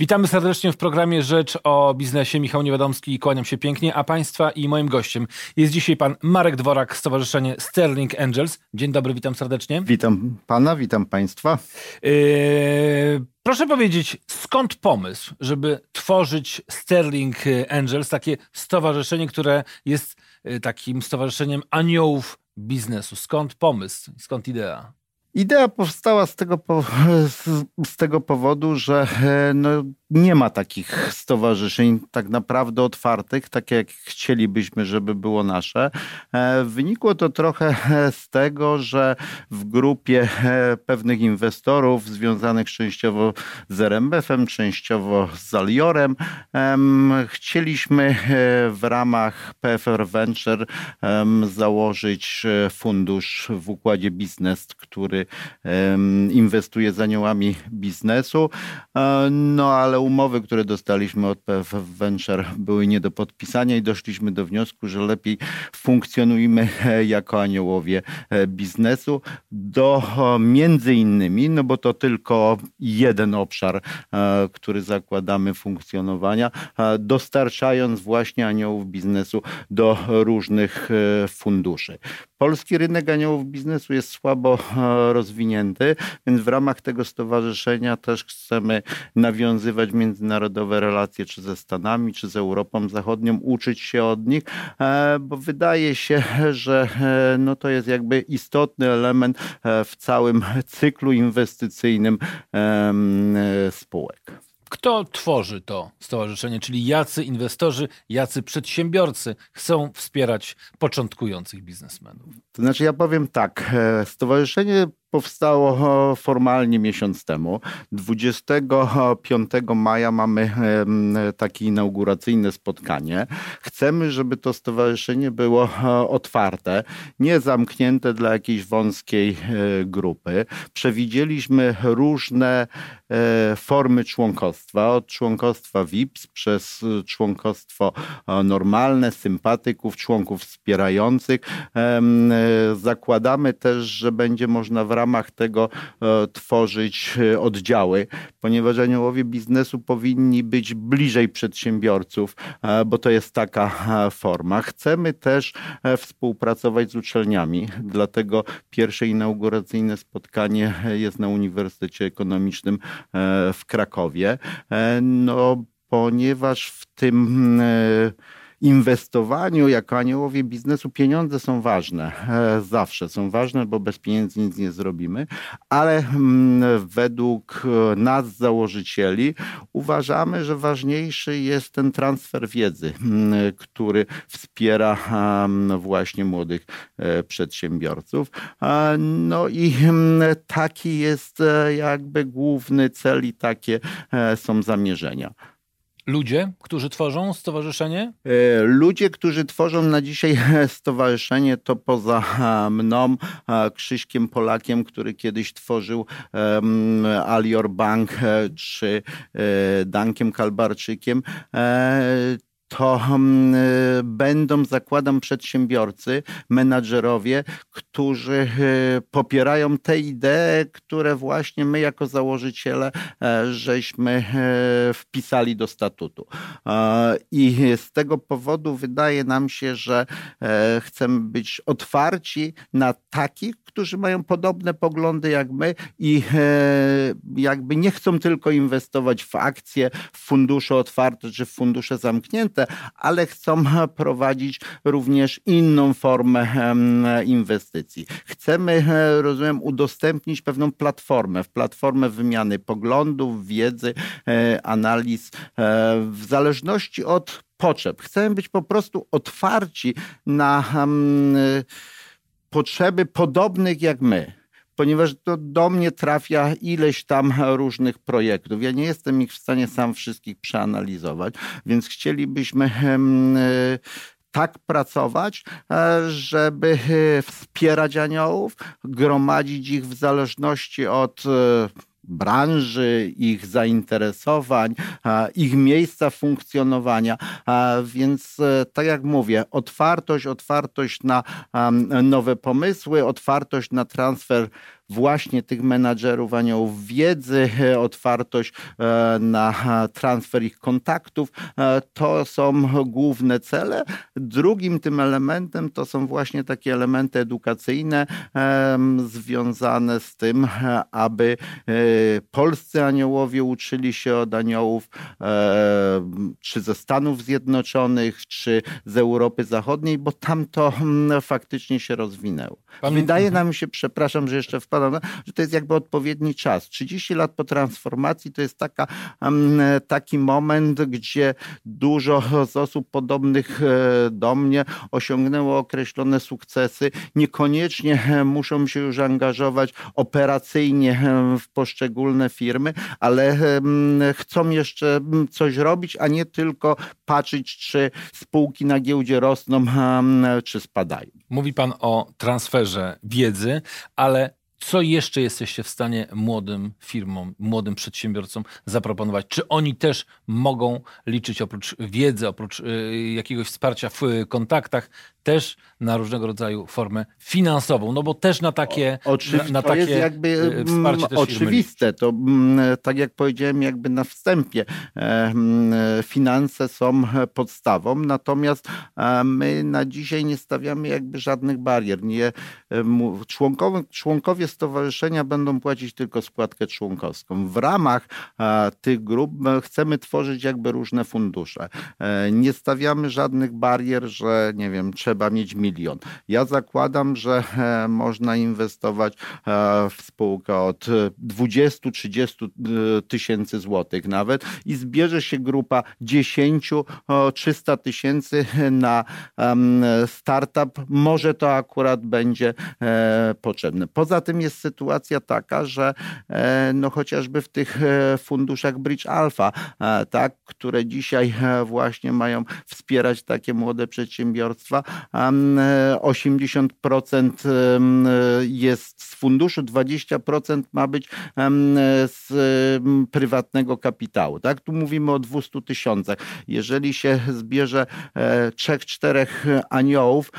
Witamy serdecznie w programie Rzecz o biznesie. Michał Niewiadomski, kłaniam się pięknie, a Państwa i moim gościem jest dzisiaj pan Marek Dworak, Stowarzyszenie Sterling Angels. Dzień dobry, witam serdecznie. Witam Pana, witam Państwa. Yy, proszę powiedzieć, skąd pomysł, żeby tworzyć Sterling Angels, takie stowarzyszenie, które jest yy, takim stowarzyszeniem aniołów biznesu? Skąd pomysł, skąd idea? Idea powstała z tego, z tego powodu, że e, no, nie ma takich stowarzyszeń tak naprawdę otwartych, tak jak chcielibyśmy, żeby było nasze. E, wynikło to trochę z tego, że w grupie e, pewnych inwestorów związanych częściowo z RMF-em, częściowo z Aliorem, chcieliśmy w ramach PFR Venture założyć fundusz w układzie biznes, który inwestuje z aniołami biznesu. E, no ale umowy, które dostaliśmy od PFF Venture były nie do podpisania i doszliśmy do wniosku, że lepiej funkcjonujmy e, jako aniołowie e, biznesu do między innymi, no bo to tylko jeden obszar, który zakładamy funkcjonowania, dostarczając właśnie aniołów biznesu do różnych funduszy. Polski rynek aniołów biznesu jest słabo rozwinięty, więc w ramach tego stowarzyszenia też chcemy nawiązywać międzynarodowe relacje czy ze Stanami, czy z Europą Zachodnią, uczyć się od nich, e, bo wydaje się, że e, no to jest jakby istotny element e, w całym cyklu inwestycyjnym spółek. Kto tworzy to stowarzyszenie, czyli jacy inwestorzy, jacy przedsiębiorcy chcą wspierać początkujących biznesmenów? To znaczy, ja powiem tak. Stowarzyszenie powstało formalnie miesiąc temu. 25 maja mamy takie inauguracyjne spotkanie. Chcemy, żeby to stowarzyszenie było otwarte, nie zamknięte dla jakiejś wąskiej e, grupy. Przewidzieliśmy różne e, formy członkostwa, od członkostwa VIPS przez członkostwo normalne, sympatyków, członków wspierających. E, zakładamy też, że będzie można w ramach tego e, tworzyć e, oddziały, ponieważ aniołowie biznesu powinni być bliżej przedsiębiorców, e, bo to jest taka forma. Chcemy też współpracować z uczelniami, dlatego pierwsze inauguracyjne spotkanie jest na Uniwersytecie Ekonomicznym w Krakowie. No, ponieważ w tym inwestowaniu jako aniołowie biznesu pieniądze są ważne. E, zawsze są ważne, bo bez pieniędzy nic nie zrobimy, ale mm, według e, nas, założycieli, uważamy, że ważniejszy jest ten transfer wiedzy, mm, który wspiera właśnie młodych e, przedsiębiorców. No i mm, taki jest jakby główny cel i takie są zamierzenia ludzie, którzy tworzą stowarzyszenie? E, ludzie, którzy tworzą na dzisiaj stowarzyszenie, to poza mną, Krzyśkiem Polakiem, który kiedyś tworzył Alior Bank, e, czy e, Dankiem Kalbarczykiem to hmm, y, będą, zakładam, przedsiębiorcy, menadżerowie, którzy y, popierają te idee, które właśnie my jako założyciele e, żeśmy e, wpisali do statutu. E, I z tego powodu wydaje nam się, że chcemy być otwarci na takich, którzy mają podobne poglądy jak my i jakby nie chcą tylko inwestować w akcje, w fundusze otwarte czy w fundusze zamknięte, ale chcą prowadzić również inną formę inwestycji. Chcemy, e, rozumiem, udostępnić pewną platformę, platformę wymiany poglądów, wiedzy, e, analiz, e, w zależności od potrzeb. Chcemy być po prostu otwarci na potrzeby podobnych jak my ponieważ to do mnie trafia ileś tam różnych projektów. Ja nie jestem ich w stanie sam wszystkich przeanalizować, więc chcielibyśmy e, tak pracować, e, żeby e, wspierać aniołów, gromadzić ich w zależności od branży, ich zainteresowań, ich miejsca funkcjonowania. Więc e, tak jak mówię, otwartość, otwartość na nowe pomysły, otwartość na transfer właśnie tych menadżerów aniołów wiedzy, otwartość na transfer ich kontaktów. To są główne cele. Drugim tym elementem to są właśnie takie elementy edukacyjne związane z tym, aby polscy aniołowie uczyli się od aniołów czy ze Stanów Zjednoczonych, czy z Europy Zachodniej, bo tam to faktycznie się rozwinęło. Pan... Wydaje nam się, przepraszam, że jeszcze że to jest jakby odpowiedni czas. 30 lat po transformacji to jest taka, mm, taki moment, gdzie dużo z osób podobnych e, do mnie osiągnęło określone sukcesy. Niekoniecznie e, muszą się już angażować operacyjnie e, w poszczególne firmy, ale chcą jeszcze coś robić, a nie tylko patrzeć, czy spółki na giełdzie rosną, czy spadają. Mówi pan o transferze wiedzy, ale co jeszcze jesteście w stanie młodym firmom, młodym przedsiębiorcom zaproponować? Czy oni też mogą liczyć oprócz wiedzy, oprócz y, jakiegoś wsparcia w kontaktach, też na różnego rodzaju formę finansową? No bo też na takie, o, na, na takie jest jakby y, wsparcie też oczywiste. To mm, tak jak powiedziałem jakby na wstępie, e, mm, finanse są podstawą, natomiast e, my na dzisiaj nie stawiamy jakby żadnych barier. Nie, e, członkowie, członkowie stowarzyszenia będą płacić tylko składkę członkowską. W ramach tych grup chcemy tworzyć jakby różne fundusze. E, nie stawiamy żadnych barier, że nie wiem, trzeba mieć milion. Ja zakładam, że e, można inwestować e, w spółkę od 20-30 tysięcy złotych nawet i zbierze się grupa 10-300 tysięcy na startup. Może to akurat będzie potrzebne. Poza tym jest sytuacja taka, że e, no chociażby w tych e, funduszach Bridge Alpha, e, tak, które dzisiaj właśnie mają wspierać takie młode przedsiębiorstwa, 80% jest z funduszu, 20% ma być z prywatnego kapitału. Tak? Tu mówimy o 200 tysiącach. Jeżeli się zbierze trzech, czterech aniołów,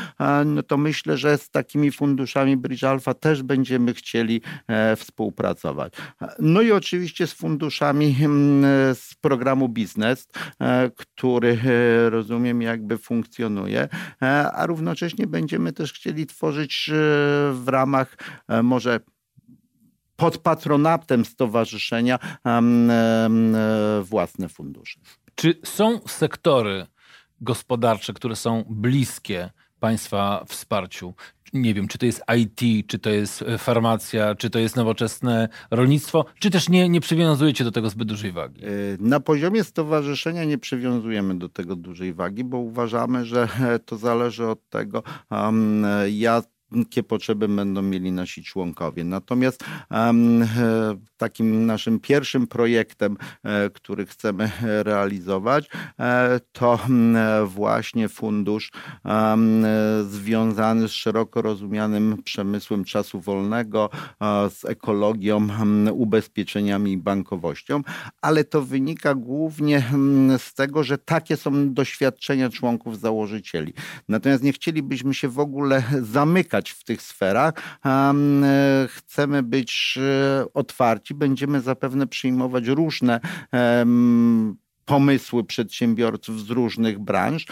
no to myślę, że z takimi funduszami Bridge Alpha też będziemy chcieli e, współpracować. No i oczywiście z funduszami mm, z programu Biznes, e, który e, rozumiem jakby funkcjonuje, a równocześnie będziemy też chcieli tworzyć w ramach może pod patronatem stowarzyszenia własne fundusze. Czy są sektory gospodarcze, które są bliskie Państwa wsparciu? Nie wiem, czy to jest IT, czy to jest e, farmacja, czy to jest nowoczesne rolnictwo, czy też nie, nie przywiązujecie do tego zbyt dużej wagi? E, na poziomie stowarzyszenia nie przywiązujemy do tego dużej wagi, bo uważamy, że to zależy od tego, um, ja jakie potrzeby będą mieli nasi członkowie. Natomiast um, takim naszym pierwszym projektem, e, który chcemy realizować, e, to właśnie fundusz związany z szeroko rozumianym przemysłem czasu wolnego, z ekologią, ubezpieczeniami i bankowością, ale to wynika głównie z tego, że takie są doświadczenia członków założycieli. Natomiast nie chcielibyśmy się w ogóle zamykać w tych sferach. E, chcemy być e, otwarci, będziemy zapewne przyjmować różne pomysły przedsiębiorców z różnych branż.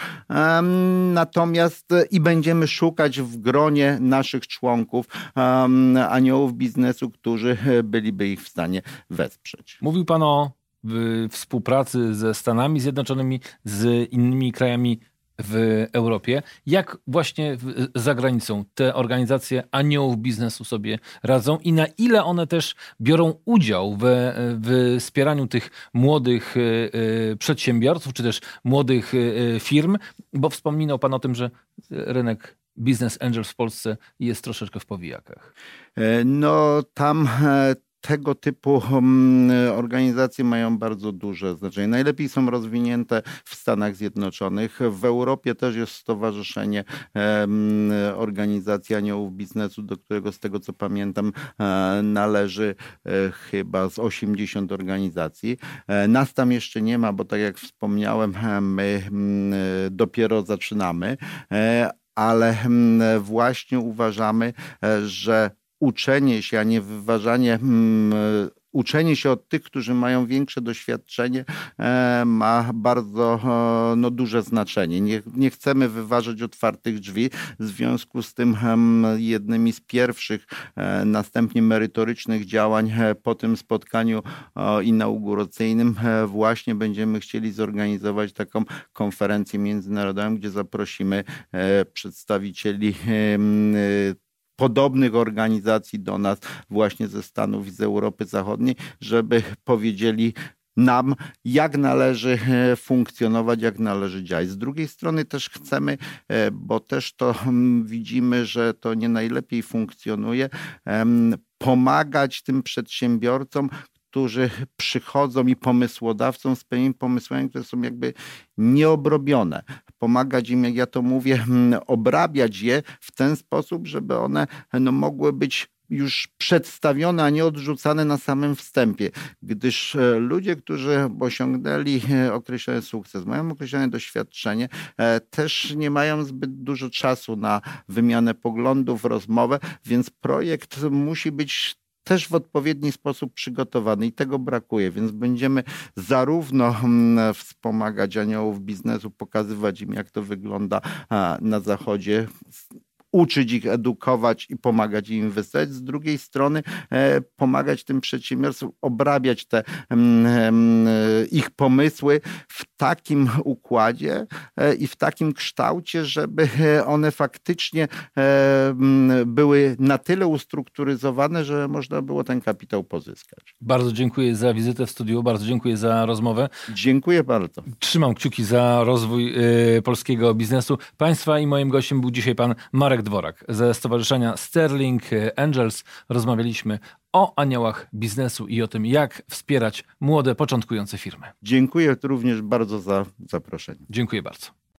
Natomiast e, i będziemy szukać w gronie naszych członków aniołów biznesu, którzy byliby ich w stanie wesprzeć. Mówił Pan o współpracy ze Stanami Zjednoczonymi, z innymi krajami w Europie. Jak właśnie za granicą te organizacje aniołów biznesu sobie radzą i na ile one też biorą udział w, w wspieraniu tych młodych e, e, przedsiębiorców, czy też młodych e, firm, bo wspominał Pan o tym, że rynek Business Angels w Polsce jest troszeczkę w powijakach. No tam tego typu mm, organizacje mają bardzo duże znaczenie. Najlepiej są rozwinięte w Stanach Zjednoczonych. W Europie też jest stowarzyszenie organizacji aniołów biznesu, do którego z tego co pamiętam e, należy e, chyba z 80 organizacji. E, nas tam jeszcze nie ma, bo tak jak wspomniałem, my mm, dopiero zaczynamy, ale mm, właśnie uważamy, że uczenie się, a nie wyważanie mm, uczenie się od tych, którzy mają większe doświadczenie, e, ma bardzo e, no, duże znaczenie. Nie, nie chcemy wyważać otwartych drzwi. W związku z tym jednymi z pierwszych, e, następnie merytorycznych działań po tym spotkaniu inauguracyjnym właśnie będziemy chcieli zorganizować taką konferencję międzynarodową, gdzie zaprosimy przedstawicieli podobnych organizacji do nas właśnie ze Stanów i z Europy Zachodniej, żeby powiedzieli nam, jak należy e, funkcjonować, jak należy działać. Z drugiej strony też chcemy, e, bo też to mm, widzimy, że to nie najlepiej funkcjonuje, pomagać tym przedsiębiorcom, którzy przychodzą i pomysłodawcom z pewnymi pomysłami, które są jakby nieobrobione. Pomagać im, jak ja to mówię, hmm, obrabiać je w ten sposób, żeby one no, mogły być już przedstawione, a nie odrzucane na samym wstępie, gdyż e, ludzie, którzy osiągnęli e, określony sukces, mają określone doświadczenie, e, też nie mają zbyt dużo czasu na wymianę poglądów, rozmowę, więc projekt musi być też w odpowiedni sposób przygotowany i tego brakuje, więc będziemy zarówno mm, wspomagać aniołów biznesu, pokazywać im, jak to wygląda na zachodzie uczyć ich, edukować i pomagać im inwestować. Z drugiej strony e, pomagać tym przedsiębiorcom obrabiać te mm, mm, ich pomysły w takim układzie e, i w takim kształcie, żeby one faktycznie e, mm, były na tyle ustrukturyzowane, że można było ten kapitał pozyskać. Bardzo dziękuję za wizytę w studiu, bardzo dziękuję za rozmowę. Dziękuję bardzo. Trzymam kciuki za rozwój polskiego biznesu. Państwa i moim gościem był dzisiaj pan Marek Marek Dworak ze Stowarzyszenia Sterling Angels. Rozmawialiśmy o aniołach biznesu i o tym, jak wspierać młode, początkujące firmy. Dziękuję również bardzo za zaproszenie. Dziękuję bardzo.